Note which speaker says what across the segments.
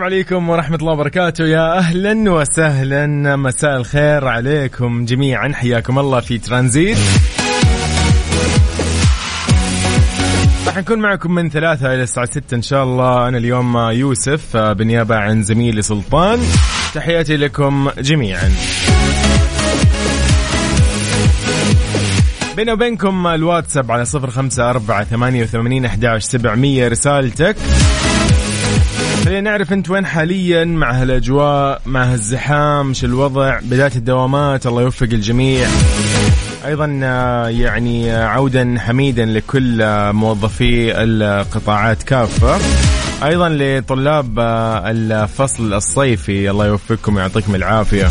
Speaker 1: السلام عليكم ورحمة الله وبركاته. يا أهلا وسهلا. مساء الخير عليكم جميعا. حياكم الله في ترانزيت. راح نكون معكم من ثلاثة إلى الساعة ستة إن شاء الله. أنا اليوم يوسف بالنيابة عن زميلي سلطان. تحياتي لكم جميعا. بيني وبينكم الواتساب على صفر خمسة أربعة ثمانية وثمانين أحداش سبعمية. رسالتك. خلينا نعرف انت وين حاليا مع هالأجواء مع هالزحام شو الوضع؟ بداية الدوامات الله يوفق الجميع. أيضا آه، يعني آه، عودا حميدا لكل آه، موظفي القطاعات كافة. أيضا لطلاب الفصل الصيفي الله يوفقكم ويعطيكم العافية.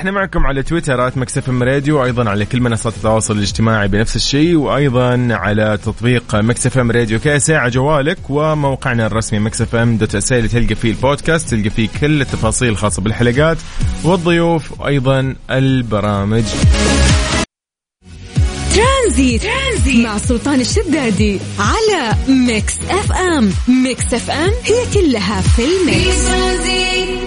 Speaker 1: إحنا معكم على تويتر Mix FM Radio وأيضا على كل منصات التواصل الاجتماعي بنفس الشيء وأيضا على تطبيق Mix FM Radio كاسع على جوالك وموقعنا الرسمي Mix FM dot S اللي تلقى فيه البودكاست تلقى فيه كل التفاصيل الخاصه بالحلقات والضيوف وأيضا البرامج
Speaker 2: ترانزيت. ترانزيت مع سلطان الشدادي على Mix FM Mix FM هي كلها في
Speaker 3: في
Speaker 2: الميكس
Speaker 3: ترانزيت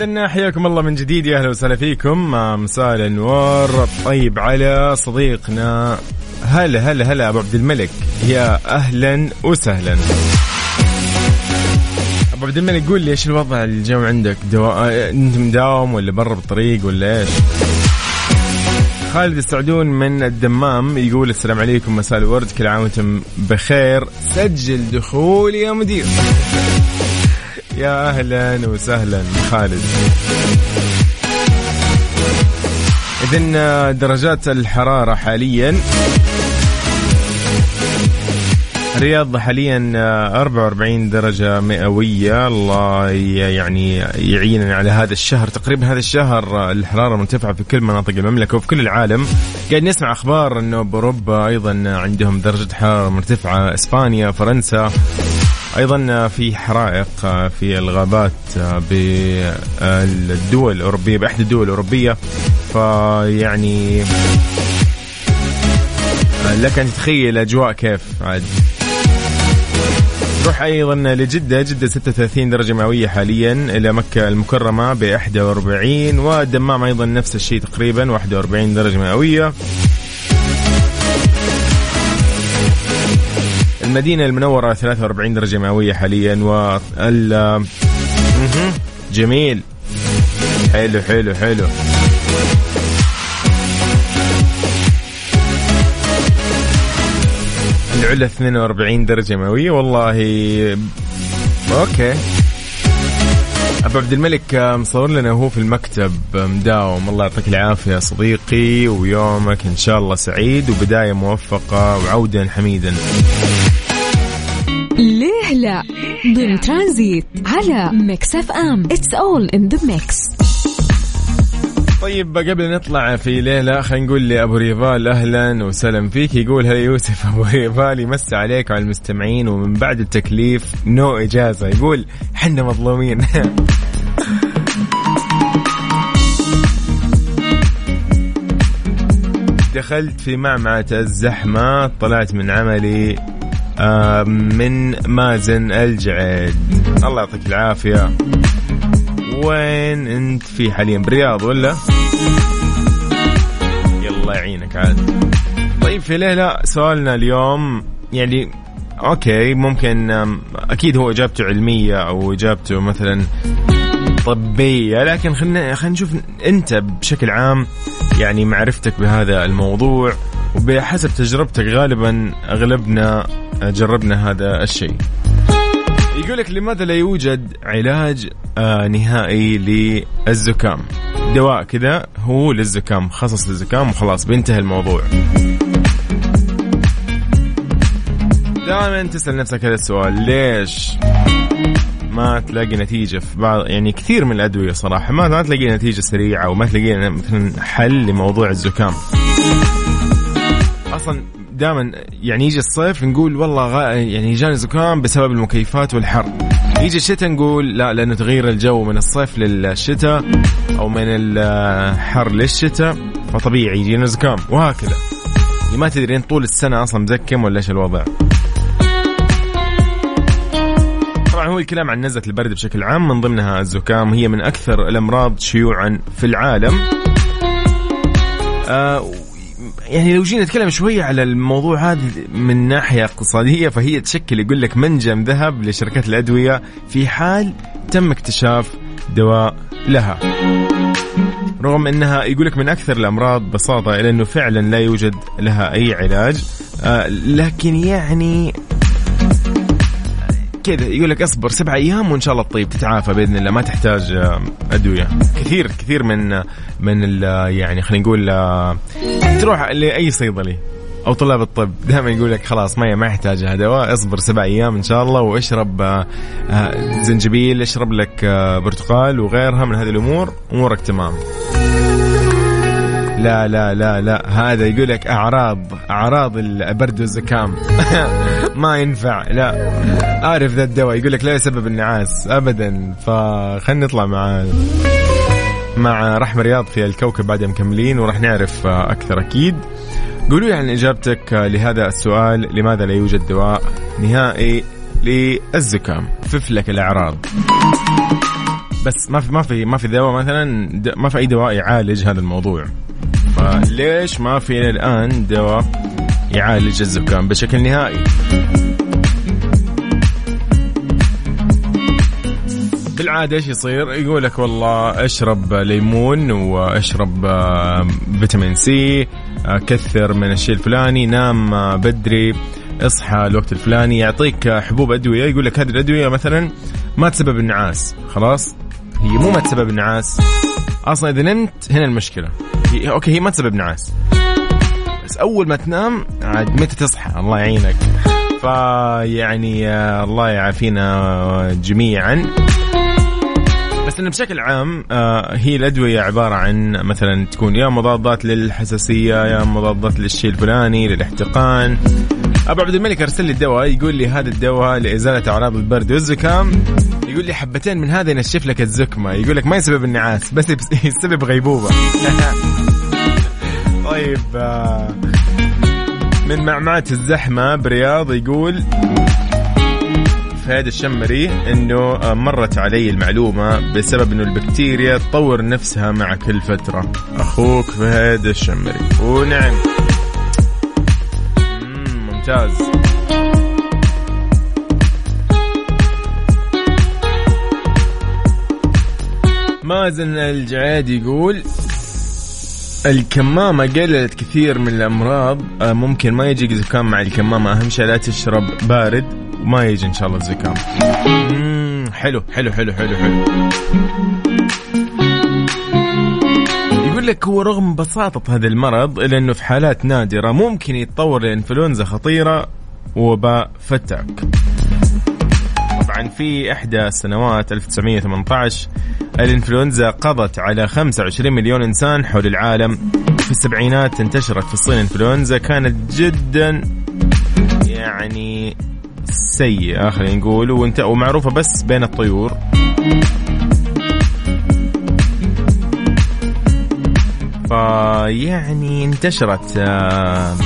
Speaker 1: إذن حياكم الله من جديد. يا أهلا وسهلا فيكم. مساء الانوار طيب على صديقنا هلا هلا هلا أبو عبد الملك. يا أهلا وسهلا. أبو عبد الملك قول لي إيش الوضع؟ الجو عندك. آه، أنت مداوم ولا برا بالطريق ولا إيش؟ خالد السعدون من الدمام يقول السلام عليكم مساء الورد كل عام وأنتم بخير. سجل دخول يا مدير. يا أهلا وسهلا خالد. إذن درجات الحرارة حاليا الرياض حاليا 44 درجة مئوية. الله يعني يعيننا على هذا الشهر. تقريبا هذا الشهر الحرارة مرتفعة في كل مناطق المملكة وفي كل العالم. قاعد نسمع أخبار أنه بأوروبا أيضا عندهم درجة حرارة مرتفعة. إسبانيا فرنسا. أيضا في حرائق في الغابات بالدول الأوروبية باحدى الدول الأوروبية. فيعني لك أن تتخيل أجواء كيف عاد. نروح أيضا لجدة جدة 36 درجة مئوية حاليا إلى مكة المكرمة ب 41 والدمام أيضا نفس الشيء تقريبا 41 درجة مئوية. المدينة المنورة 43 درجة مئوية حاليا وال مهم. جميل. حلو حلو حلو. العلا 42 درجة مئوية والله. أوكي. أبو عبد الملك مصور لنا وهو في المكتب مداوم. الله يعطيك العافية صديقي ويومك إن شاء الله سعيد وبداية موفقة وعودا حميدا.
Speaker 2: ليه لا ضمن ترانزيت على Mix FM. It's all in the mix
Speaker 1: طيب قبل نطلع في ليلة خلينا نقول لأبو ريفال أهلا وسهلا فيك. يقول هلا يوسف أبو ريفال يمسي عليك وعلى المستمعين ومن بعد التكليف no إجازة. يقول حنا مظلومين. دخلت في معمعة الزحمة طلعت من عملي. من مازن الجعيد. الله يعطيك العافية. وين انت في حاليا؟ بالرياض ولا؟ يلا يعينك عاد. طيب في ليلة سؤالنا اليوم يعني أوكي ممكن أكيد هو إجابته علمية أو إجابته مثلا طبية لكن خلينا خلينا نشوف أنت بشكل عام يعني معرفتك بهذا الموضوع. وبحسب تجربتك غالبا أغلبنا جربنا هذا الشيء. يقول لك لماذا لا يوجد علاج آه نهائي للزكام؟ دواء كذا هو للزكام خصص للزكام وخلاص بينتهي الموضوع. دائما تسأل نفسك هذا السؤال ليش ما تلاقي نتيجة في بعض؟ يعني كثير من الأدوية صراحة ما ما تلاقي نتيجة سريعة وما تلاقي مثلا حل لموضوع الزكام. أصلا دائما يعني يجي الصيف نقول والله غا يعني جاني زكام بسبب المكيفات والحر. يجي الشتاء نقول لا لأنه تغيير الجو من الصيف للشتاء أو من الحر للشتاء فطبيعي يجينا زكام. وهكذا. يعني ما تدري طول السنة أصلا مزكم ولا إيش الوضع. طبعا هو الكلام عن نزلة البرد بشكل عام من ضمنها الزكام. هي من أكثر الأمراض شيوعا في العالم. آه يعني لو جينا نتكلم شوية على الموضوع هذا من ناحية اقتصادية فهي تشكل يقول لك منجم ذهب لشركات الأدوية في حال تم اكتشاف دواء لها. رغم أنها يقول لك من أكثر الأمراض بساطة إلى أنه فعلا لا يوجد لها أي علاج آه لكن يعني كذا يقول لك اصبر سبع أيام وإن شاء الله تطيب تتعافى بإذن الله ما تحتاج آه، أدوية. كثير كثير من من يعني خلينا نقول آه، تروح لأي صيدلي أو طلاب الطب دائما يقول لك خلاص ما ما يحتاج دواء اصبر سبع أيام إن شاء الله واشرب آه، زنجبيل اشرب لك برتقال وغيرها من هذه الأمور أمورك تمام. لا لا لا لا. هذا يقول لك أعراض أعراض البرد والزكام. ما ينفع. لا. أعرف ذا الدواء. يقول لك لا يسبب النعاس ابدا. فخلنا نطلع مع مع رحمة رياض في الكوكب بعد مكملين وراح نعرف أكثر أكيد. قولوا لي عن إجابتك لهذا السؤال. لماذا لا يوجد دواء نهائي للزكام؟ ففلك الأعراض. بس ما في ما في ما في دواء مثلا. ما في أي دواء يعالج هذا الموضوع. فليش ما في الآن دواء يعالج الزكام بشكل نهائي؟ بالعادة إيش يصير؟ يقول لك والله أشرب ليمون وأشرب فيتامين سي كثر من الشيء الفلاني نام بدري اصحى الوقت الفلاني يعطيك حبوب أدوية يقول لك هذه الأدوية مثلا ما تسبب النعاس خلاص؟ هي مو ما تسبب النعاس أصلا إذا نمت هنا المشكلة. هي أوكي هي ما تسبب نعاس. بس أول ما تنام عاد متى تصحى؟ الله يعينك. فيعني الله يعافينا جميعا. بس إنه بشكل عام آه هي الأدوية عبارة عن مثلا تكون يا مضادات للحساسية يا مضادات للشيء الفلاني للاحتقان. أبو عبد الملك أرسل لي الدواء يقول لي هذا الدواء لإزالة أعراض البرد والزكام. يقول لي حبتين من هذا ينشف لك الزكمة. يقول لك ما يسبب النعاس بس يسبب غيبوبة. طيب آه من معمعة الزحمة برياض يقول فهد الشمري إنه مرت علي المعلومة بسبب إنه البكتيريا تطور نفسها مع كل فترة. أخوك فهد الشمري. ونعم. ممتاز. مازن الجعيد يقول الكمامة قللت كثير من الأمراض. آه، ممكن ما يجيك زكام مع الكمامة. أهم شيء لا تشرب بارد وما يجي إن شاء الله الزكام. حلو حلو حلو حلو حلو. يقول لك هو رغم بساطة هذا المرض إلا أنه في حالات نادرة ممكن يتطور لإنفلونزا خطيرة وباء فتاك طبعا في إحدى السنوات 1918 الإنفلونزا قضت على 25 مليون إنسان حول العالم. في السبعينات انتشرت في الصين إنفلونزا كانت جدا يعني سيئة خلينا نقول وانت ومعروفة بس بين الطيور. فيعني انتشرت آه،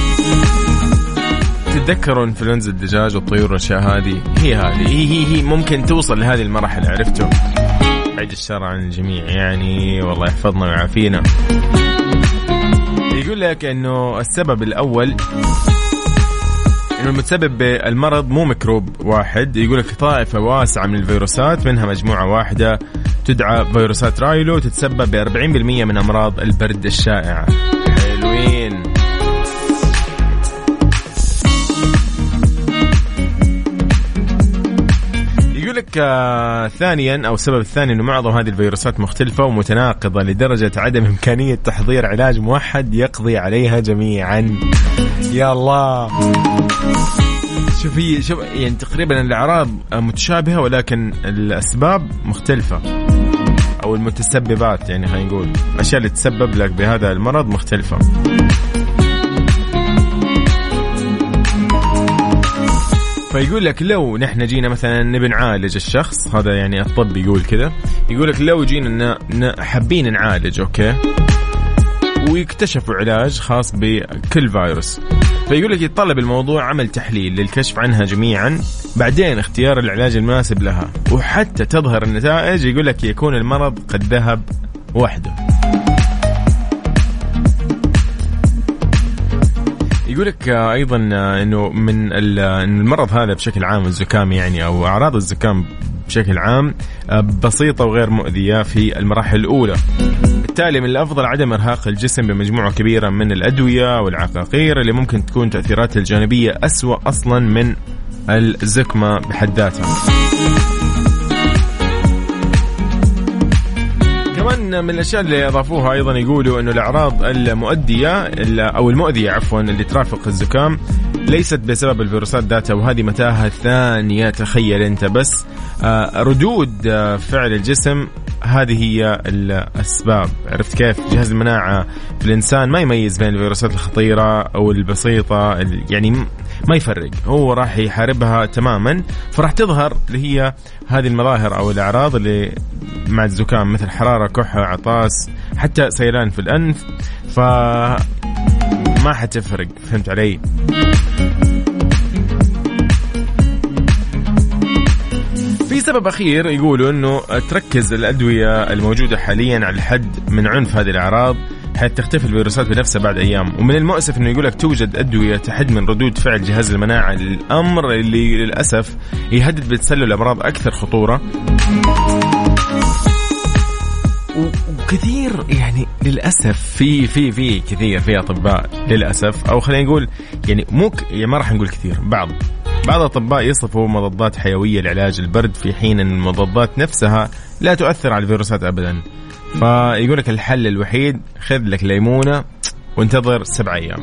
Speaker 1: تتذكروا إنفلونزا الدجاج والطيور والاشياء هذه؟ هي هذه. هي هي, هي ممكن توصل لهذه المراحل عرفتوا؟ بعيد الشر عن الجميع يعني والله يحفظنا ويعافينا. يقول لك إنه السبب الأول إنه المتسبب بالمرض مو ميكروب واحد. يقول لك طائفة واسعة من الفيروسات منها مجموعة واحدة تدعى فيروسات رايلو تتسبب ب 40% من أمراض البرد الشائعه حلوين. آه ثانيا أو السبب الثاني إنه معظم هذه الفيروسات مختلفة ومتناقضة لدرجة عدم إمكانية تحضير علاج موحد يقضي عليها جميعا. يا الله. شوف هي شوف يعني تقريبا الأعراض متشابهة ولكن الأسباب مختلفة أو المتسببات يعني خلينا نقول الاشياء اللي تسبب لك بهذا المرض مختلفة. فيقول لك لو نحن جينا مثلا نبي نعالج الشخص هذا يعني الطب يقول كذا يقول لك لو جينا حابين نعالج أوكي؟ ويكتشفوا علاج خاص بكل فيروس. فيقول لك يتطلب الموضوع عمل تحليل للكشف عنها جميعا بعدين اختيار العلاج المناسب لها. وحتى تظهر النتائج يقول لك يكون المرض قد ذهب وحده. يقول لك أيضا إنه من المرض هذا بشكل عام الزكام يعني أو أعراض الزكام بشكل عام بسيطة وغير مؤذية في المراحل الأولى بالتالي من الأفضل عدم إرهاق الجسم بمجموعة كبيرة من الأدوية والعقاقير اللي ممكن تكون تاثيراتها الجانبية أسوأ أصلا من الزكمة بحد ذاتها. من الأشياء اللي أضافوها أيضا يقولوا إنه الأعراض المؤدية أو المؤذية عفوا اللي ترافق الزكام ليست بسبب الفيروسات ذاتها وهذه متاهة ثانية. تخيل أنت بس. آه، ردود آه، فعل الجسم هذه هي الأسباب. عرفت كيف؟ جهاز المناعة في الإنسان ما يميز بين الفيروسات الخطيرة أو البسيطة يعني ما يفرق. هو راح يحاربها تماما. فراح تظهر اللي هي هذه المظاهر أو الأعراض اللي مع الزكام مثل حرارة كحة عطاس حتى سيلان في الأنف. ف ما حتفرق فهمت علي؟ في سبب أخير يقولوا إنه تركز الأدوية الموجودة حاليا على الحد من عنف هذه الأعراض. حيث تختفي الفيروسات بنفسها بعد أيام. ومن المؤسف إنه يقول لك توجد أدوية تحد من ردود فعل جهاز المناعة الامر اللي للأسف يهدد بتسلل أمراض أكثر خطورة. وكثير يعني للأسف في في في كثير في أطباء للأسف أو خلينا نقول يعني مو يعني ما راح نقول كثير بعض. بعض الأطباء يصفوا مضادات حيوية لعلاج البرد في حين أن المضادات نفسها لا تؤثر على الفيروسات أبدا. فيقول لك الحل الوحيد خذ لك ليمونة وانتظر سبع أيام.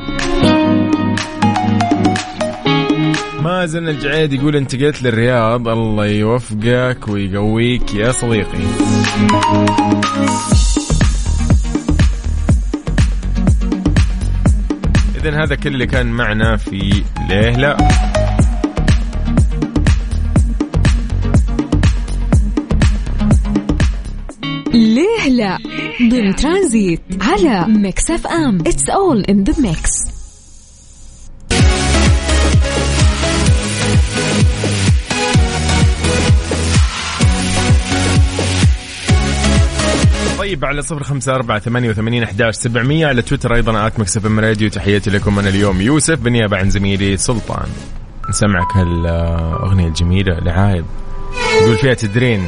Speaker 1: مازن الجعيد يقول انتقلت للرياض الله يوفقك ويقويك يا صديقي. إذا هذا كل اللي كان معنا في ليه لا
Speaker 2: ضمن ترانزيت على Mix FM. It's all in the mix
Speaker 1: طيب على صفر خمسة أربعة ثمانية وثمانين أحداش سبعمية. على تويتر أيضا at Mix FM Radio. تحياتي لكم أنا اليوم. يوسف بالنيابة عن زميلي سلطان. نسمعك هالأغنية الجميلة لعايب يقول فيها تدرين.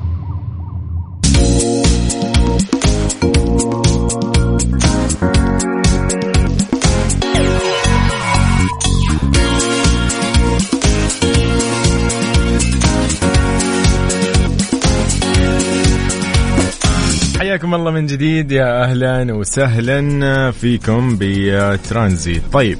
Speaker 1: حياكم الله من جديد يا أهلا وسهلا فيكم بترانزيت. طيب.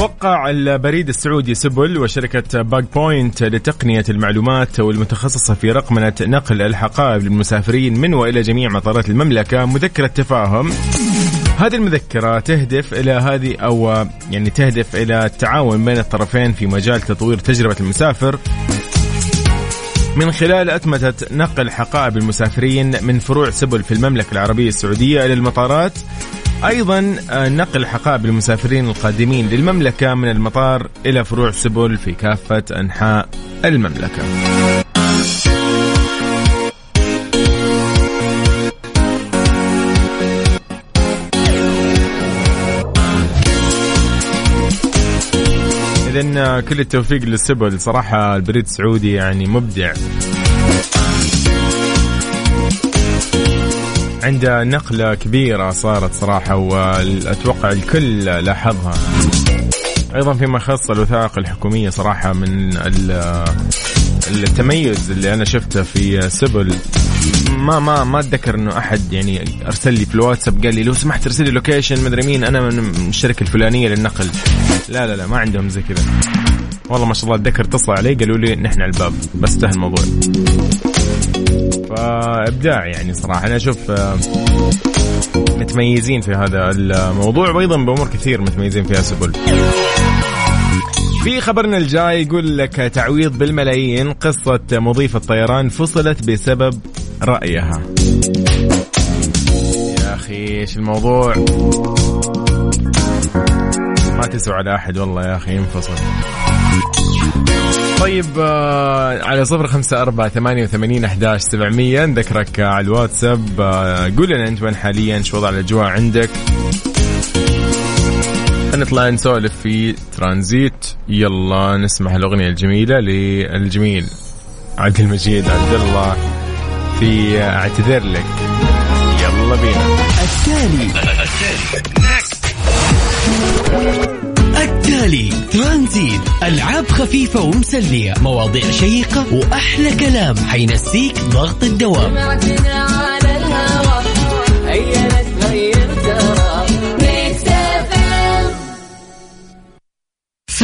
Speaker 1: وقع البريد السعودي سبل وشركة Bag Point لتقنية المعلومات والمتخصصة في رقمنة نقل الحقائب للمسافرين من وإلى جميع مطارات المملكة مذكرة تفاهم. هذه المذكرة تهدف إلى هذه أو يعني تهدف إلى التعاون بين الطرفين في مجال تطوير تجربة المسافر من خلال أتمتة نقل حقائب المسافرين من فروع سبل في المملكة العربية السعودية إلى المطارات أيضا آه، نقل حقائب المسافرين القادمين للمملكة من المطار إلى فروع سبل في كافة أنحاء المملكة. آه، كل التوفيق للسبل. صراحة البريد السعودي يعني مبدع. عنده نقلة كبيرة صارت صراحة وأتوقع الكل لاحظها. أيضا فيما يخص الوثائق الحكومية صراحة من التميز اللي أنا شفته في سبل ما ما ما أتذكر إنه أحد يعني أرسل لي في الواتساب قال لي لو سمحت ارسل لي location مدري مين أنا من الشركة الفلانية للنقل. لا لا لا ما عندهم زي كذا. والله ما شاء الله اتذكر اتصلوا علي قالوا لي نحن على الباب بس انتهى الموضوع. فإبداع يعني صراحة. أنا أشوف آه، متميزين في هذا الموضوع وأيضا بأمور كثير متميزين فيها سبل. في خبرنا الجاي يقول لك تعويض بالملايين قصة مضيف الطيران فصلت بسبب رأيها. يا أخي إيش الموضوع؟ ما تسوى على أحد والله يا أخي ينفصل. طيب آه على صفر خمسة أربعة ثمانية وثمانين أحداش سبعمية نذكرك على الواتساب. آه قول لنا أنت وين حاليا شو وضع الأجواء عندك؟ نطلع نسولف في ترانزيت. يلا نسمع الأغنية الجميلة للجميل عبد المجيد عبد الله في اعتذر لك. يلا بينا.
Speaker 4: التالي. التالي. ترانزيت. ألعاب خفيفة ومسلية مواضيع شيقة وأحلى كلام. حينسيك ضغط الدوام.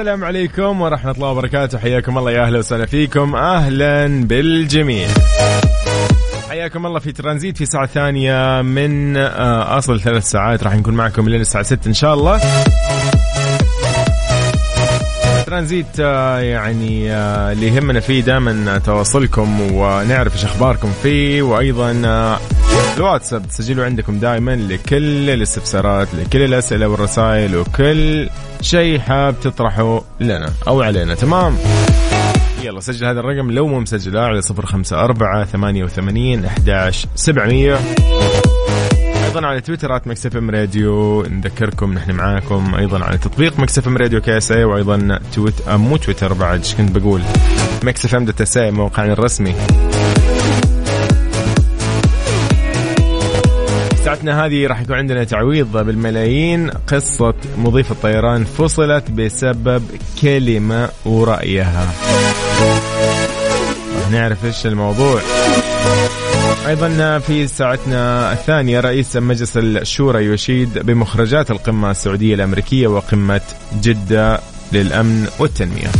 Speaker 1: السلام عليكم ورحمة الله وبركاته. حياكم الله يا أهلا وسهلا فيكم. أهلا بالجميع. حياكم الله في ترانزيت في ساعة ثانية من آه، أصل ثلاث ساعات. راح نكون معكم لين الساعة 6 إن شاء الله. ترانزيت آه، يعني آه، اللي يهمنا فيه دائما تواصلكم ونعرف إيش أخباركم فيه وأيضا الواتساب تسجلوا عندكم دائما لكل الاستفسارات لكل الأسئلة والرسائل وكل شيء حاب تطرحه لنا أو علينا. تمام؟ يلا سجل هذا الرقم. لو مو مسجله على صفر خمسة أربعة ثمانية وثمانين أحداش سبعمية. أيضا على تويتر at Mix FM Radio نذكركم نحن معاكم. أيضا على تطبيق Mix FM Radio KSA وأيضا تويت مو تويتر بعد إيش كنت بقول؟ Mix FM dot SA موقعنا الرسمي. ساعتنا هذه راح يكون عندنا تعويض بالملايين. قصة مضيف الطيران فصلت بسبب كلمة ورأيها. راح نعرف إيش الموضوع. أيضا في ساعتنا الثانية رئيس مجلس الشورى يشيد بمخرجات القمة السعودية الأمريكية وقمة جدة للأمن والتنمية.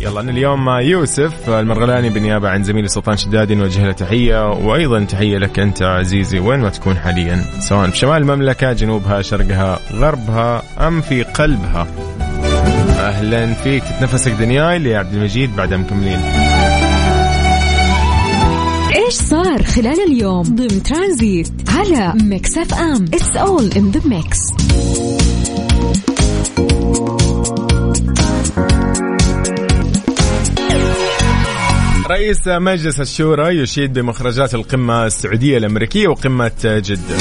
Speaker 1: يلا أنا اليوم مع يوسف المرغلاني بالنيابة عن زميلي سلطان شدادي نوجه له تحية وأيضا تحية لك أنت عزيزي وين ما تكون حاليا سواء في شمال المملكة جنوبها شرقها غربها أم في قلبها. أهلا فيك. تتنفسك دنياي لعبد المجيد بعد مكملين
Speaker 2: إيش صار خلال اليوم؟ ضمن ترانزيت على Mix FM. It's all in the mix
Speaker 1: رئيس مجلس الشورى يشيد بمخرجات القمة السعودية الأمريكية وقمة جدة.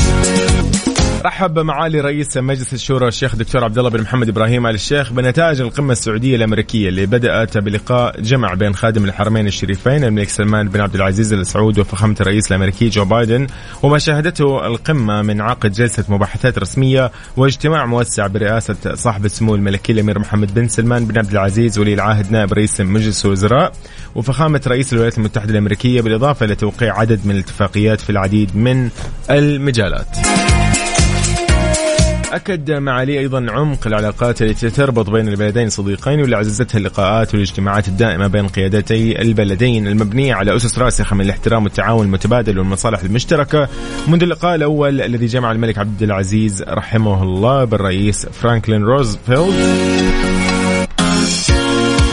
Speaker 1: رحب معالي رئيس مجلس الشورى الشيخ دكتور عبد الله بن محمد إبراهيم آل الشيخ بنتائج القمة السعودية الأمريكية اللي بدأت بلقاء جمع بين خادم الحرمين الشريفين الملك سلمان بن عبد العزيز ال سعود وفخامة الرئيس الأمريكي جو بايدن وما شهدته القمة من عقد جلسة مباحثات رسمية واجتماع موسع برئاسة صاحب السمو الملكي الأمير محمد بن سلمان بن عبد العزيز ولي العهد نائب رئيس مجلس الوزراء وفخامة رئيس الولايات المتحدة الأمريكية بالإضافة إلى توقيع عدد من الاتفاقيات في العديد من المجالات. أكد معالي أيضا عمق العلاقات التي تربط بين البلدين الصديقين واللي عززتها اللقاءات والاجتماعات الدائمة بين قيادتي البلدين. المبنية على أسس راسخة من الاحترام والتعاون المتبادل والمصالح المشتركة. منذ اللقاء الأول الذي جمع الملك عبد العزيز رحمه الله بالرئيس فرانكلين روزفلت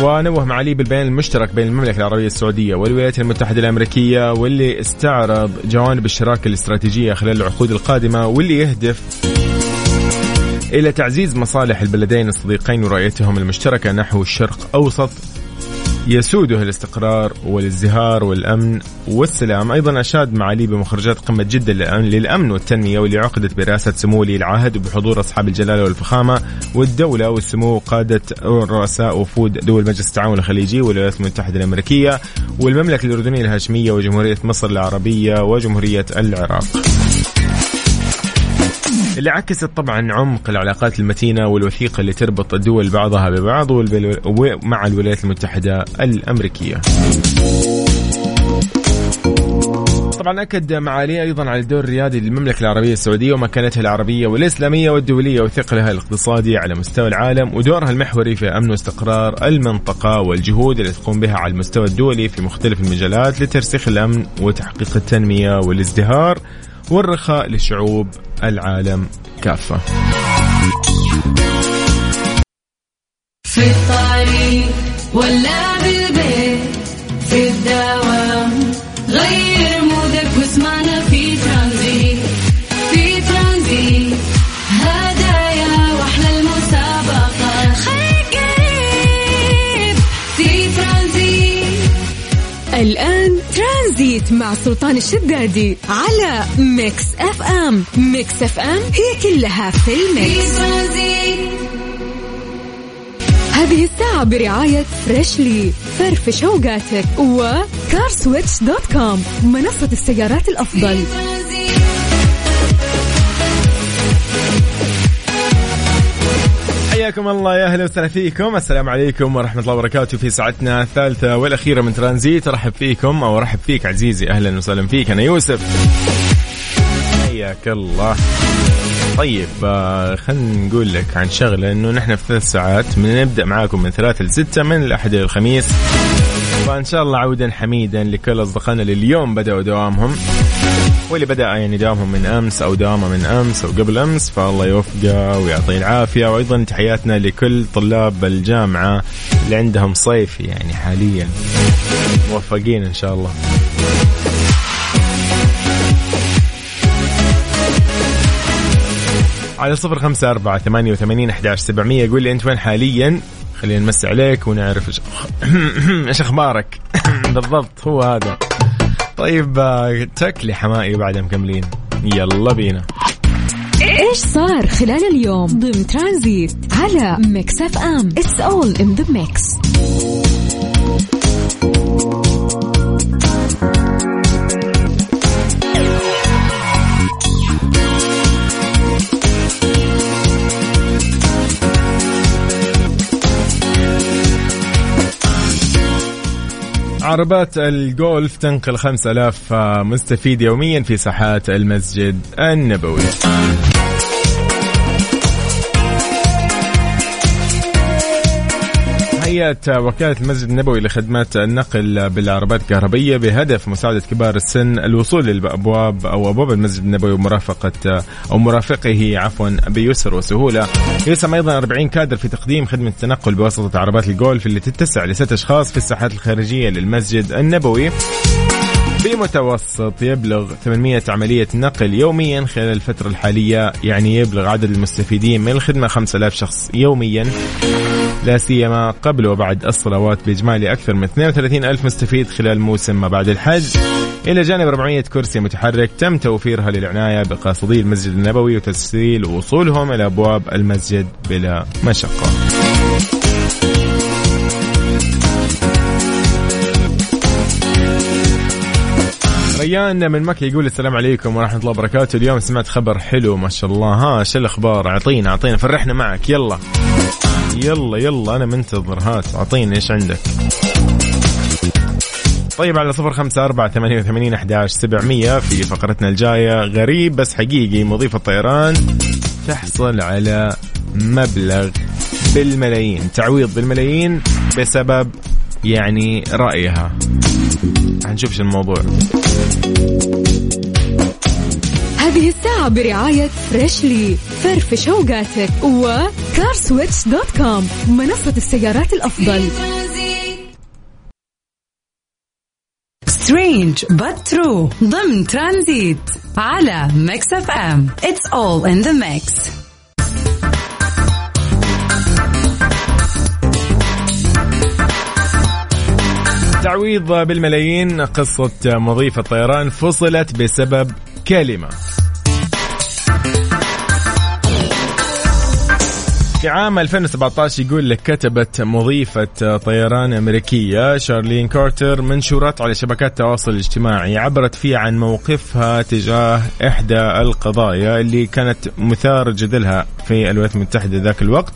Speaker 1: ونوه معالي بالبيان المشترك بين المملكة العربية السعودية والولايات المتحدة الأمريكية واللي استعرض جوانب الشراكة الاستراتيجية خلال العقود القادمة واللي يهدف إلى تعزيز مصالح البلدين الصديقين ورؤيتهم المشتركة نحو الشرق أوسط يسوده الاستقرار والازدهار والأمن والسلام، أيضا أشاد معالي بمخرجات قمة جده للامن والتنمية واللي عقدت برئاسة سمو ولي العهد وبحضور أصحاب الجلالة والفخامة والدولة والسمو قادة رؤساء وفود دول مجلس التعاون الخليجي والولايات المتحدة الأمريكية والمملكة الأردنية الهاشمية وجمهورية مصر العربية وجمهورية العراق. اللي عكست طبعا عمق العلاقات المتينة والوثيقة اللي تربط الدول بعضها ببعض مع الولايات المتحدة الأمريكية. طبعا أكد معالي أيضا على الدور الريادي للمملكة العربية السعودية ومكانتها العربية والإسلامية والدولية وثقلها الاقتصادي على مستوى العالم ودورها المحوري في أمن واستقرار المنطقة والجهود اللي تقوم بها على المستوى الدولي في مختلف المجالات لترسيخ الأمن وتحقيق التنمية والازدهار والرخاء لشعوب العالم كافة.
Speaker 3: في الطريق ولا بالبيت في الدوام غير مودك واسمعنا في ترانزيت في ترانزيت. هدايا وأحلى المسابقة خليك قريب في ترانزيت.
Speaker 2: الآن ترانزيت مع سلطان الشدادي على Mix FM. Mix FM هي كلها في ال
Speaker 3: mix.
Speaker 2: هذه الساعة برعاية Freshly فرفش اوقاتك و CarSwitch dot com منصة السيارات الأفضل.
Speaker 1: حياكم الله يا أهلا وسهلا فيكم. السلام عليكم ورحمة الله وبركاته في ساعتنا الثالثة والأخيرة من ترانزيت. أرحب فيكم أو أرحب فيك عزيزي. أهلا وسهلا فيك. أنا يوسف. حياك الله. طيب آه، خلينا نقول لك عن شغلة إنه نحن في ثلاث ساعات من نبدا معاكم من ثلاثة لستة من الأحد إلى الخميس. فان شاء الله عودا حميدا لكل أصدقائنا اللي اليوم بدأوا دوامهم. واللي بدأ يعني دوامهم من أمس أو دوامه من أمس أو قبل أمس فالله يوفقه ويعطيه العافية. وأيضا تحياتنا لكل طلاب الجامعة اللي عندهم صيفي يعني حاليا موفقين إن شاء الله. على صفر خمسة أربعة ثمانية وثمانين أحداش سبعمية يقول لي أنت وين حاليا؟ خلينا نمسي عليك ونعرف إيش إيش أخبارك. بالضبط هو هذا. طيب آه، تكلي حمائي بعد مكملين. يلا بينا.
Speaker 2: إيش صار خلال اليوم؟ ضمن ترانزيت على Mix FM. It's all in the mix
Speaker 1: عربات الجولف تنقل 5000 مستفيد يوميا في ساحات المسجد النبوي. هيئة وكالة المسجد النبوي لخدمات النقل بالعربات الكهربية بهدف مساعدة كبار السن الوصول للأبواب أو أبواب المسجد النبوي ومرافقة أو مرافقه عفوا بيسر وسهولة. يسهم أيضا 40 كادر في تقديم خدمة التنقل بواسطة عربات الجولف اللي تتسع لست أشخاص في الساحات الخارجية للمسجد النبوي. بمتوسط يبلغ 800 عملية نقل يوميا خلال الفترة الحالية يعني يبلغ عدد المستفيدين من الخدمة 5000 شخص يوميا لا سيما قبل وبعد الصلوات بإجمالي أكثر من 32 ألف مستفيد خلال موسم ما بعد الحج. إلى جانب 400 كرسي متحرك تم توفيرها للعناية بقاصدي المسجد النبوي وتسهيل وصولهم إلى أبواب المسجد بلا مشقة. ريان من مكة يقول السلام عليكم ورحمة الله وبركاته. اليوم سمعت خبر حلو ما شاء الله. ها شو الأخبار؟ أعطينا أعطينا فرحنا معك. يلا. يلا يلا. أنا منتظر. هات أعطينا إيش عندك؟ طيب على صفر خمسة أربعة ثمانية وثمانين أحداش سبعمية في فقرتنا الجاية. غريب بس حقيقي مضيف الطيران تحصل على مبلغ بالملايين تعويض بالملايين بسبب يعني رأيها. حنشوف شو الموضوع.
Speaker 2: هذه الساعة برعاية Freshly فرفش اوقاتك و CarSwitch dot com منصة السيارات الأفضل.
Speaker 5: Strange but true ضمن ترانزيت على Mix FM. It's all in the mix.
Speaker 1: تعويض بالملايين قصة مضيف الطيران فصلت بسبب كلمة. في عام 2017 يقول لك كتبت مضيفة طيران أمريكية شارلين كارتر منشورات على شبكات التواصل الاجتماعي عبرت فيه عن موقفها تجاه إحدى القضايا اللي كانت مثار جدلها في الولايات المتحدة ذاك الوقت.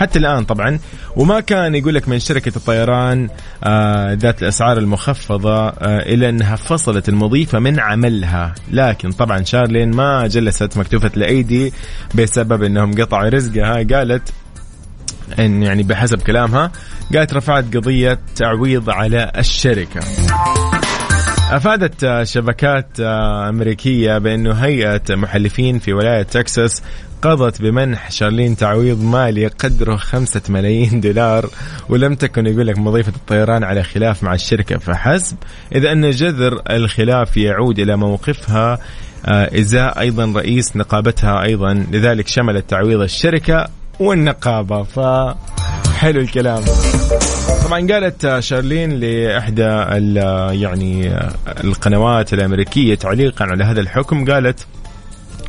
Speaker 1: حتى الآن طبعا. وما كان يقول لك من شركة الطيران آه ذات الأسعار المخفضة آه إلى أنها فصلت المضيفة من عملها. لكن طبعا شارلين ما جلست مكتوفة الأيدي بسبب إنهم قطعوا رزقها. قالت إن يعني بحسب كلامها قالت رفعت قضية تعويض على الشركة. أفادت شبكات أمريكية بأنه هيئة محلفين في ولاية تكساس قضت بمنح شارلين تعويض مالي قدره خمسة ملايين دولار ولم تكن يقول لك مضيفة الطيران على خلاف مع الشركة فحسب. إذا أن جذر الخلاف يعود إلى موقفها إزاء أيضا رئيس نقابتها أيضا. لذلك شملت تعويض الشركة والنقابة ف حلو الكلام. طبعا قالت شارلين لإحدى يعني القنوات الأمريكية تعليقا على هذا الحكم قالت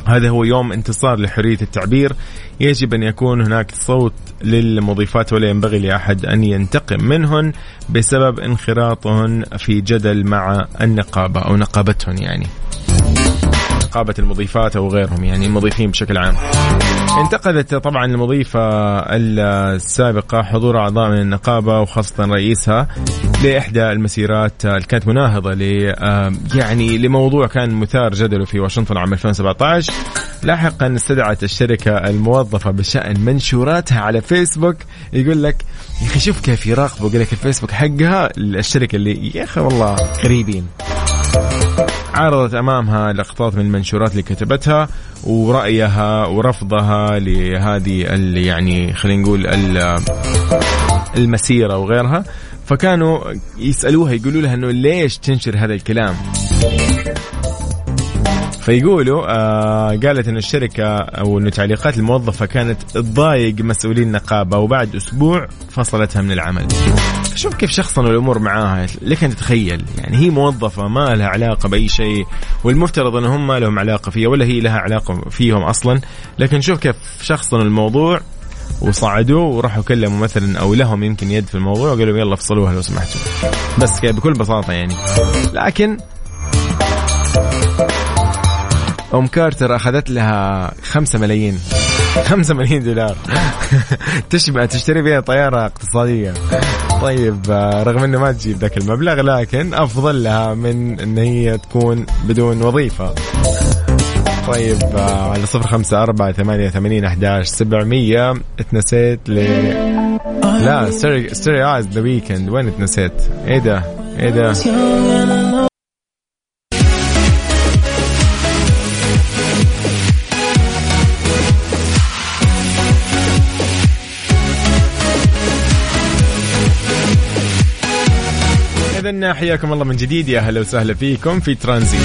Speaker 1: هذا هو يوم انتصار لحرية التعبير. يجب أن يكون هناك صوت للمضيفات ولا ينبغي لأحد أن ينتقم منهن بسبب انخراطهن في جدل مع النقابة أو نقابتهن يعني. نقابة المضيفات أو غيرهم يعني المضيفين بشكل عام. انتقدت طبعا المضيفة السابقة حضور أعضاء من النقابة وخاصة رئيسها. لإحدى المسيرات اللي كانت مناهضة ل يعني لموضوع كان مثار جدله في واشنطن عام 2017 لاحقا استدعت الشركة الموظفة بشأن منشوراتها على فيسبوك يقول لك يا أخي شوف كيف يراقبوا يقول لك الفيسبوك حقها الشركة اللي يا أخي والله غريبين عرضت أمامها لقطات من المنشورات اللي كتبتها ورأيها ورفضها لهذه يعني خلينا نقول المسيرة وغيرها. فكانوا يسألوها يقولوا لها إنه ليش تنشر هذا الكلام؟ فيقولوا آه قالت إن الشركة أو إنه تعليقات الموظفة كانت تضايق مسؤولين النقابه وبعد أسبوع فصلتها من العمل. شوف كيف شخصنوا الأمور معاها. لك أن تتخيل يعني هي موظفة ما لها علاقة بأي شيء والمفترض ان هم ما لهم علاقة فيها ولا هي لها علاقة فيهم أصلا. لكن شوف كيف شخصنوا الموضوع وصعدوه وراحوا كلموا مثلا أو لهم يمكن يد في الموضوع وقالوا يلا افصلوها لو سمحتوا. بس بكل بساطة يعني. لكن أم كارتر أخذت لها خمسة ملايين. خمسة ملايين دولار. تشبه تشتري بها طيارة اقتصادية. طيب رغم إنه ما تجيب ذاك المبلغ لكن أفضل لها من إن هي تكون بدون وظيفة. طيب آه، على صفر خمسة أربعة ثمانية ثمانين أحداش سبعمية اتنسيت ل لا ستيري ايز ذا ويكند وين اتنسيت؟ إيه ده؟ إيه ده؟ إذا حياكم الله من جديد يا أهلا وسهلا فيكم في ترانزيت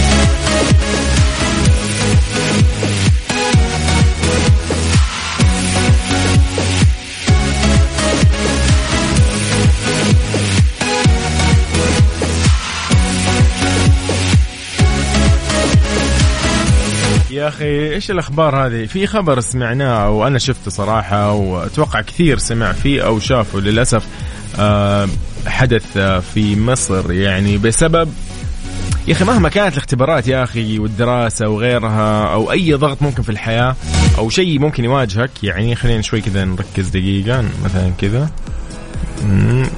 Speaker 1: يا أخي إيش الأخبار هذه؟ في خبر سمعناه وأنا شفته صراحة وأتوقع كثير سمع فيه أو شافه للأسف آه، حدث في مصر يعني بسبب يا أخي مهما كانت الاختبارات يا أخي والدراسة وغيرها أو أي ضغط ممكن في الحياة أو شيء ممكن يواجهك يعني خلينا شوي كذا نركز دقيقة مثلا كذا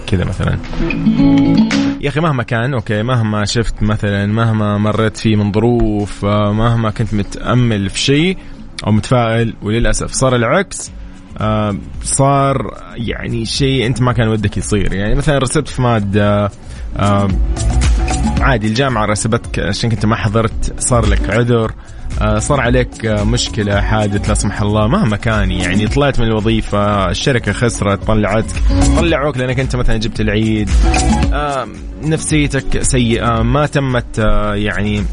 Speaker 1: كذا مثلا. يا أخي مهما كان أوكي مهما شفت مثلا مهما مريت فيه من ظروف آه، مهما كنت متأمل في شيء أو متفائل وللأسف صار العكس آه، صار يعني شيء أنت ما كان ودك يصير. يعني مثلا رسبت في مادة آه، عادي الجامعة رسبتك عشان كنت ما حضرت صار لك عذر. صار عليك آه، مشكلة حادث لا سمح الله مهما كان يعني طلعت من الوظيفة الشركة خسرت طلعتك طلعوك لأنك أنت مثلا جبت العيد آه، نفسيتك سيئة ما تمت آه، يعني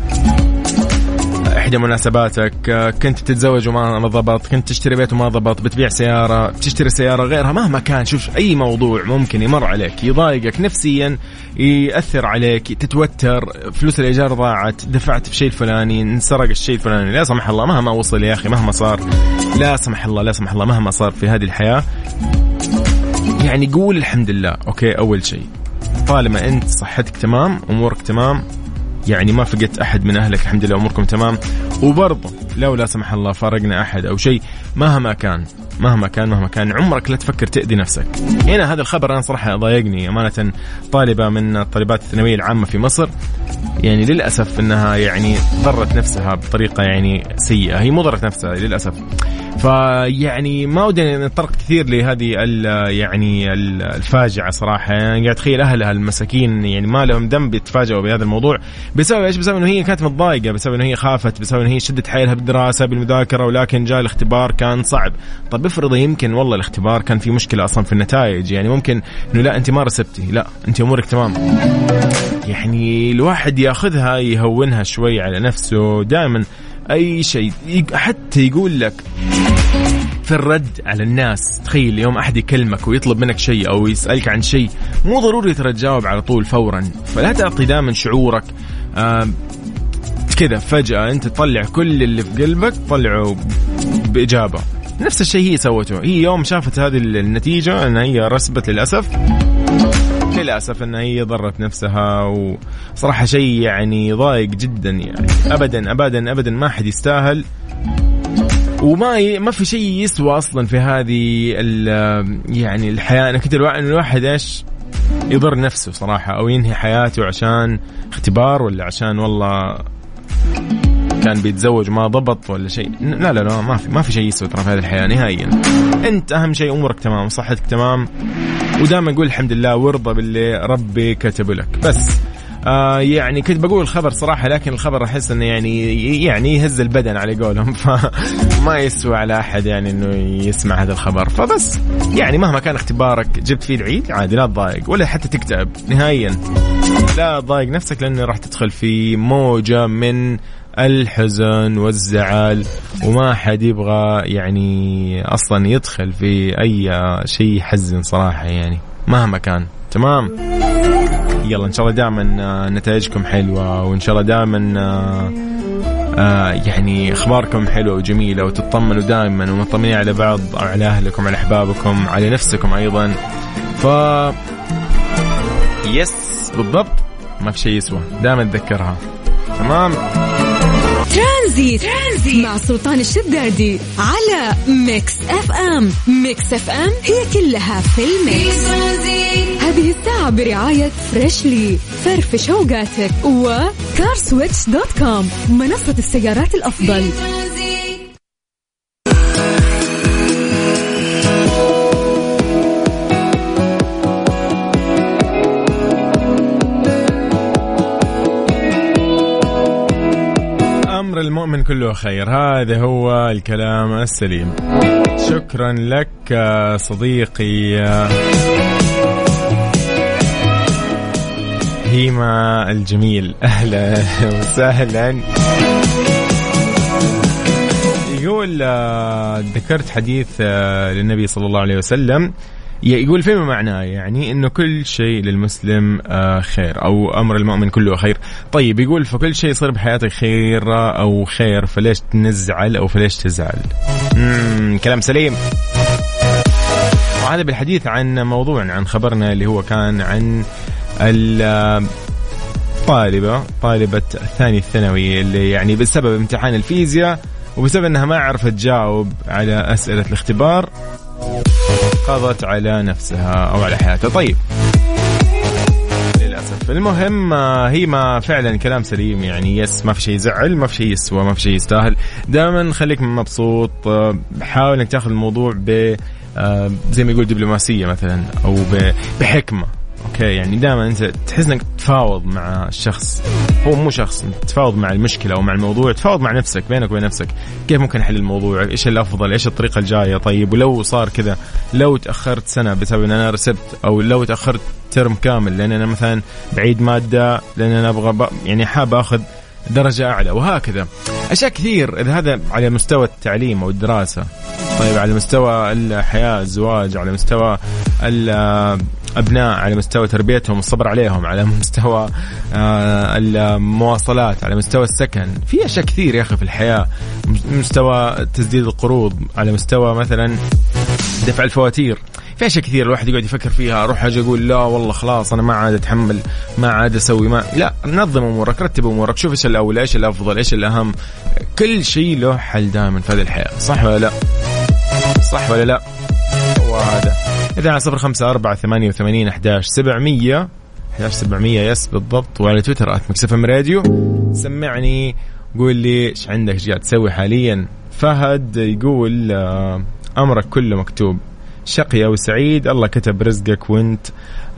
Speaker 1: احدى مناسباتك كنت تتزوج وما ما ضبط كنت تشتري بيت وما ضبط بتبيع سيارة بتشتري سيارة غيرها مهما كان شوف أي موضوع ممكن يمر عليك يضايقك نفسيا يأثر عليك تتوتر فلوس الإيجار ضاعت دفعت في شيء الفلاني انسرق الشيء الفلاني لا سمح الله مهما وصل يا أخي مهما صار لا سمح الله لا سمح الله مهما صار في هذه الحياة. يعني قول الحمد لله أوكي أول شيء طالما أنت صحتك تمام أمورك تمام يعني ما فقدت أحد من أهلك الحمد لله أموركم تمام. وبرضه لو لا سمح الله فارقنا أحد أو شيء مهما كان. مهما كان مهما كان عمرك لا تفكر تأذي نفسك. هنا هذا الخبر أنا صراحة ضايقني. أمانة طالبة من طالبات الثانوية العامة في مصر يعني للأسف إنها يعني ضرت نفسها بطريقة يعني سيئة. هي مو ضرت نفسها للأسف. فيعني ما ودي نتطرق كثير لهذه ال- يعني ال- الفاجعة صراحة. يعني قاعد اتخيل أهلها المساكين يعني ما لهم ذنب يتفاجئوا بهذا الموضوع. بسبب إيش؟ بسبب إنه هي كانت متضايقة بسبب إنه هي خافت بسبب إنه هي شدت حيلها بالدراسة بالمذاكرة ولكن جاء الاختبار كان صعب. طب افرض يمكن والله الاختبار كان في مشكلة أصلا في النتائج يعني ممكن إنه لا أنت ما رسبتي لا أنت أمورك تمام. يعني الواحد يأخذها يهونها شوي على نفسه دائما أي شيء حتى يقول لك في الرد على الناس تخيل اليوم أحد يكلمك ويطلب منك شيء أو يسألك عن شيء مو ضروري ترى تجاوب على طول فورا. فلا تعطي دائما شعورك كذا فجأة أنت تطلع كل اللي في قلبك طلعه بإجابة. نفس الشيء هي سوته. هي يوم شافت هذه النتيجة إن هي رسبت للأسف. للأسف إن هي ضرت نفسها وصراحه شيء يعني ضايق جدا يعني. ابدا ابدا ابدا ما حد يستاهل. وما ي... ما في شيء يسوى أصلا في هذه ال- يعني الحياة. انك انت الواحد إيش؟ يضر نفسه صراحة أو ينهي حياته عشان اختبار ولا عشان والله كان بيتزوج ما ضبط ولا شيء. لا لا لا ما في ما في شيء يسوى ترى في هذه الحياة نهائيا. انت أهم شيء أمورك تمام صحتك تمام. ودائما قول الحمد لله وارضى باللي ربي كتب لك. بس آه يعني كنت بقول الخبر صراحة لكن الخبر أحس إنه يعني يعني يهز البدن على قولهم. فما يسوى على أحد يعني إنه يسمع هذا الخبر. فبس يعني مهما كان اختبارك جبت فيه العيد عادي لا تضايق ولا حتى تكتئب نهائيا. لا تضايق نفسك لأنه راح تدخل في موجة من الحزن والزعل وما حد يبغى يعني أصلا يدخل في أي شيء يحزن صراحة يعني مهما كان. تمام؟ يلا إن شاء الله دائما نتائجكم حلوة وإن شاء الله دائما آه يعني أخباركم حلوة وجميلة وتطمنوا دائما ومطمنين على بعض على أهلكم على أحبابكم على نفسكم أيضا. ف yes بالضبط. ما في شيء يسوى. دائما تذكرها تمام؟
Speaker 2: ترانزيت, ترانزيت. مع سلطان الشدادي على Mix FM. Mix FM هي كلها في ال mix. هذه الساعة برعاية Freshly فرفش اوقاتك وكارسويتش دوت كوم منصة السيارات الأفضل.
Speaker 1: أمر المؤمن كله خير. هذا هو الكلام السليم. شكرا لك صديقي. هيما الجميل. أهلا وسهلا. يقول آه، ذكرت حديث آه، للنبي صلى الله عليه وسلم. يقول فيما معناه يعني إنه كل شيء للمسلم آه، خير أو أمر المؤمن كله خير. طيب يقول فكل شيء يصير بحياتك خير أو خير فليش نزعل أو فليش تزعل؟ مم كلام سليم. وهذا بالحديث عن موضوع عن خبرنا اللي هو كان عن الطالبة طالبة الثاني الثانوي اللي يعني بسبب امتحان الفيزياء وبسبب إنها ما عرفت تجاوب على أسئلة الاختبار. قضت على نفسها أو على حياتها. طيب. للأسف. المهم آه، هي ما فعلا كلام سليم يعني يس ما في شيء يزعل ما في شيء يسوى ما في شيء يستاهل. دائما خليك مبسوط آه، حاول إنك تاخذ الموضوع ب آه، زي ما يقول دبلوماسية مثلا أو بحكمة. أوكي يعني دائما أنت تحس إنك تفاوض مع الشخص. هو مو شخص انت تفاوض مع المشكلة أو مع الموضوع تفاوض مع نفسك بينك وبين نفسك. كيف ممكن أحل الموضوع؟ إيش الأفضل؟ إيش الطريقة الجاية؟ طيب ولو صار كذا لو تأخرت سنة بسبب إن أنا رسبت أو لو تأخرت ترم كامل لأن أنا مثلا بعيد مادة لأن أنا أبغى يعني حاب أخذ درجة أعلى وهكذا. أشياء كثير إذا هذا على مستوى التعليم أو الدراسة. طيب على مستوى الحياة الزواج على مستوى الأبناء على مستوى تربيتهم الصبر عليهم على مستوى آه، المواصلات على مستوى السكن. في أشياء كثير يا أخي في الحياة. مستوى تسديد القروض على مستوى مثلا دفع الفواتير. في أشياء كثير الواحد يقعد يفكر فيها أروح أجي أقول لا والله خلاص أنا ما عاد أتحمل ما عاد أسوي ما. لا نظم أمورك رتب أمورك شوف إيش الأولى إيش الأفضل إيش الأهم. كل شيء له حل دائما في هذه الحياة صح ولا لا؟ صح ولا لا؟ هو هذا. اذا على صفر خمسة أربعة ثمانية وثمانين أحداش سبعمية. أحداش سبعمية yes بالضبط. وعلى تويتر at Mix FM Radio. سمعني قول لي إيش عندك إيش قاعد تسوي حاليا. فهد يقول آه، أمرك كله مكتوب. شقي أو سعيد الله كتب رزقك وأنت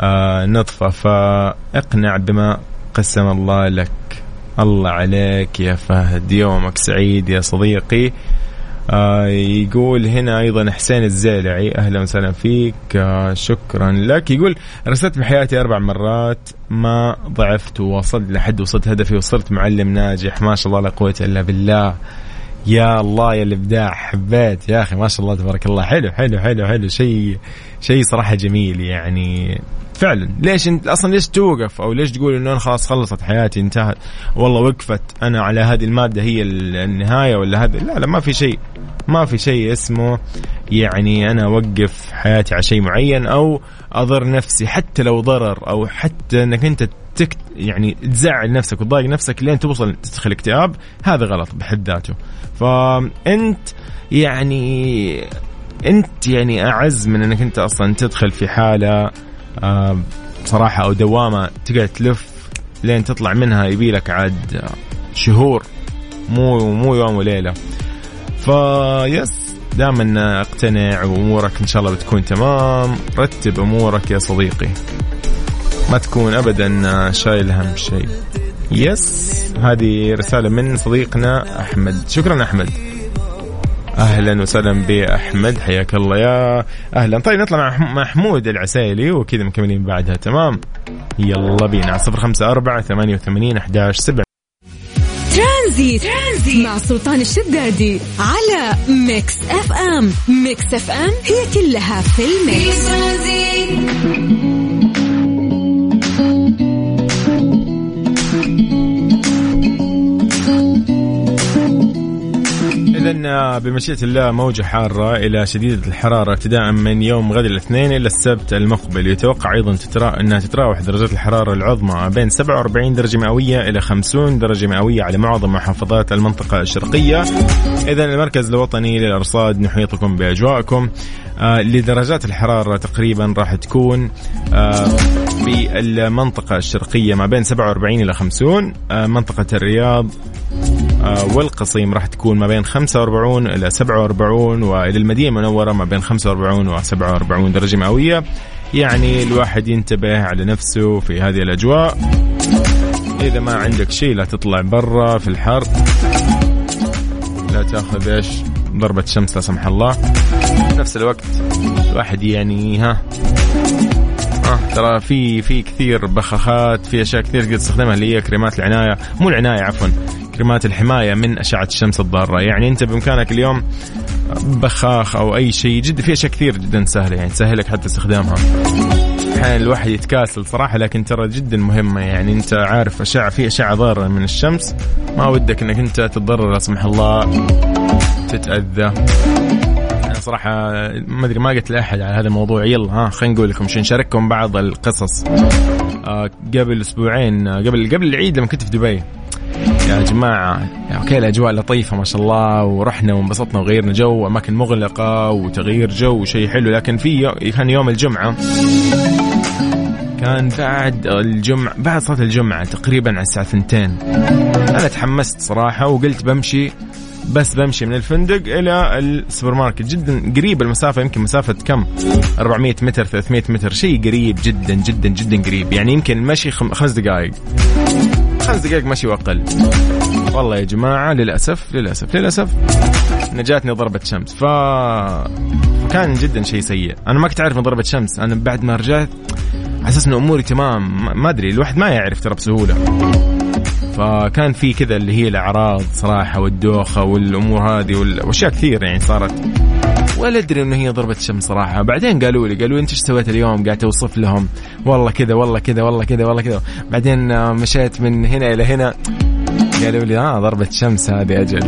Speaker 1: آه نطفة. فاقنع بما قسم الله لك. الله عليك يا فهد. يومك سعيد يا صديقي. آه يقول هنا أيضا حسين الزيلعي أهلا وسهلا فيك آه شكرا لك. يقول رسلت بحياتي أربع مرات ما ضعفت ووصلت لحد وصلت هدفي وصرت معلم ناجح. ما شاء الله لا قوة إلا بالله. يا الله يا الابداع حبيت يا أخي ما شاء الله تبارك الله. حلو حلو حلو حلو. شيء شيء صراحة جميل يعني. فعلا. ليش انت أصلا ليش توقف؟ أو ليش تقول إنه أنا خلاص خلصت حياتي انتهت؟ والله وقفت أنا على هذه المادة هي النهاية ولا هذا لا لا ما في شيء. ما في شيء اسمه يعني أنا أوقف حياتي على شيء معين أو أضر نفسي حتى لو ضرر أو حتى إنك أنت تك يعني تزعل نفسك وتضايق نفسك لين توصل تدخل اكتئاب هذا غلط بحد ذاته. فأنت يعني أنت يعني أعز من إنك أنت أصلا تدخل في حالة آه، صراحة أو دوامة تقعد تلف لين تطلع منها يبي لك عاد شهور مو مو يوم وليلة. فيس دائما أقتنع وأمورك إن شاء الله بتكون تمام رتب أمورك يا صديقي. ما تكون ابدا شايل هم شيء. yes هذه رسالة من صديقنا أحمد. شكرا أحمد. أهلا وسهلا بأحمد حياك الله يا أهلا. طيب نطلع مع محمود العسيلي وكذا مكملين بعدها. تمام؟ يلا بينا. صفر خمسة أربعة ثمانية وثمانين أحداش سبعة.
Speaker 2: ترانزيت مع سلطان الشدادي على Mix FM. Mix FM هي كلها في ال mix.
Speaker 1: إذا إذا بمشيئة الله موجة حارة إلى شديدة الحرارة ابتداء من يوم غد الاثنين إلى السبت المقبل. يتوقع أيضا تترا... أنها تتراوح درجات الحرارة العظمى بين 47 درجة مئوية إلى 50 درجة مئوية على معظم محافظات المنطقة الشرقية. إذا المركز الوطني للأرصاد نحيطكم بأجواءكم. آه لدرجات الحرارة تقريبا راح تكون آه في المنطقة الشرقية ما بين 47 إلى 50 آه منطقة الرياض آه، والقصيم راح تكون ما بين 45 إلى 47 وإلى المدينة المنورة ما بين 45 و 47 درجة مئوية. يعني الواحد ينتبه على نفسه في هذه الأجواء. إذا ما عندك شيء لا تطلع برا في الحر. لا تأخذ إيش؟ ضربة شمس لا سمح الله. في نفس الوقت الواحد يعني ها. آه ترى في في كثير بخاخات في أشياء كثير تقدر تستخدمها اللي هي كريمات العناية. مو العناية عفوا. كريمات الحماية من أشعة الشمس الضارة. يعني أنت بإمكانك اليوم بخاخ أو أي شيء جدا في أشياء كثير جدا سهلة يعني تسهلك حتى استخدامها. أحيانا الواحد يتكاسل صراحة لكن ترى جدا مهمة. يعني أنت عارف أشعة في أشعة ضارة من الشمس ما ودك إنك أنت تتضرر لا سمح الله تتأذى. صراحة ما أدري ما قلت لأحد على هذا الموضوع. يلا ها خلينا نقول لكم عشان نشارككم بعض القصص. آه قبل أسبوعين آه قبل قبل العيد لما كنت في دبي. يا جماعة. okay الأجواء لطيفة ما شاء الله ورحنا وانبسطنا وغيرنا جو أماكن مغلقة وتغيير جو وشيء حلو. لكن في كان يوم الجمعة. كان بعد الجمعة بعد صلاة الجمعة تقريبا على الساعة 2 أنا تحمست صراحة وقلت بمشي بس بمشي من الفندق إلى السوبر ماركت. جدا قريب المسافة يمكن مسافة كم؟ 400 متر 300 متر شيء قريب جدا جدا جدا قريب. يعني يمكن المشي خمس دقائق خمس دقائق مشي وأقل. والله يا جماعة للأسف للأسف للأسف نجاتني ضربة شمس. ف كان جدا شيء سيء. أنا ما كنت عارف من ضربة شمس. أنا بعد ما رجعت أساس انه أموري تمام. ما أدري الواحد ما يعرف ترى بسهولة. فكان في كذا اللي هي الأعراض صراحة والدوخة والأمور هذه وأشياء كثير يعني صارت. ولا أدري إنه هي ضربه شمس صراحة. بعدين قالوا لي قالوا أنت إيش سويت اليوم؟ قاعد توصف لهم. والله كذا والله كذا والله كذا والله كذا. بعدين آه، مشيت من هنا إلى هنا. قالوا لي آه ضربة شمس هذه أجل.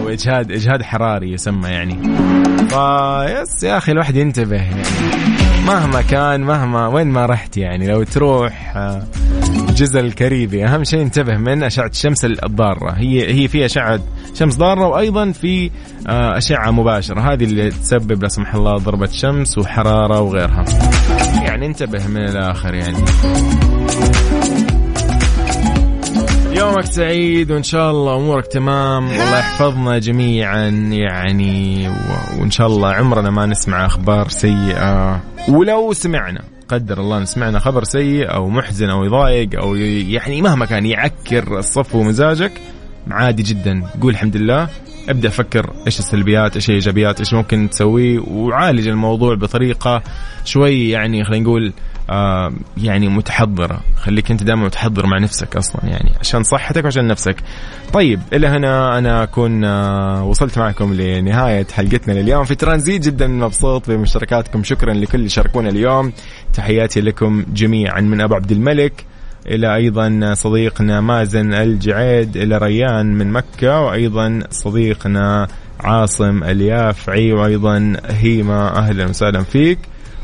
Speaker 1: أو إجهاد إجهاد حراري يسمى يعني. ف yes يا أخي الواحد ينتبه يعني. مهما كان مهما وين ما رحت يعني لو تروح جزء الكاريبي. أهم شيء انتبه من أشعة الشمس الضارة. هي هي في أشعة شمس ضارة وأيضا في آه، أشعة مباشرة. هذه اللي تسبب لا سمح الله ضربة شمس وحرارة وغيرها. يعني انتبه من الآخر يعني. يومك سعيد وإن شاء الله أمورك تمام. والله يحفظنا جميعا يعني. وإن شاء الله عمرنا ما نسمع أخبار سيئة. ولو سمعنا. قدر الله سمعنا خبر سيء أو محزن أو يضايق أو يعني مهما كان يعكر الصف ومزاجك عادي جدا. قول الحمد لله. ابدأ فكر إيش السلبيات إيش الإيجابيات إيش ممكن تسويه وعالج الموضوع بطريقة شوي يعني خلينا نقول آه يعني متحضرة. خليك أنت دائما متحضر مع نفسك أصلا يعني عشان صحتك وعشان نفسك. طيب إلى هنا أنا أكون آه وصلت معكم لنهاية حلقتنا لليوم. في ترانزيت جدا مبسوط بمشاركاتكم شكرا لكل اللي شاركونا اليوم. تحياتي لكم جميعا من أبو عبد الملك إلى أيضا صديقنا مازن الجعيد إلى ريان من مكة وأيضا صديقنا عاصم اليافعي وأيضا هيما أهلا وسهلا فيك.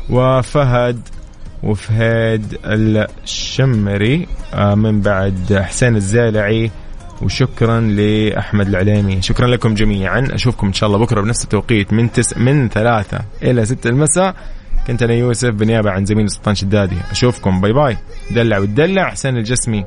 Speaker 1: وفهد وفهد الشمري آه، من بعد حسين الزالعي وشكرا لأحمد العليمي. شكرا لكم جميعا. أشوفكم إن شاء الله بكرة بنفس التوقيت من تس من ثلاثة إلى ستة المساء. كنت أنا يوسف بنيابة عن زميلي سلطان شدادي. أشوفكم. باي باي. دلع وتدلع حسين الجسمي.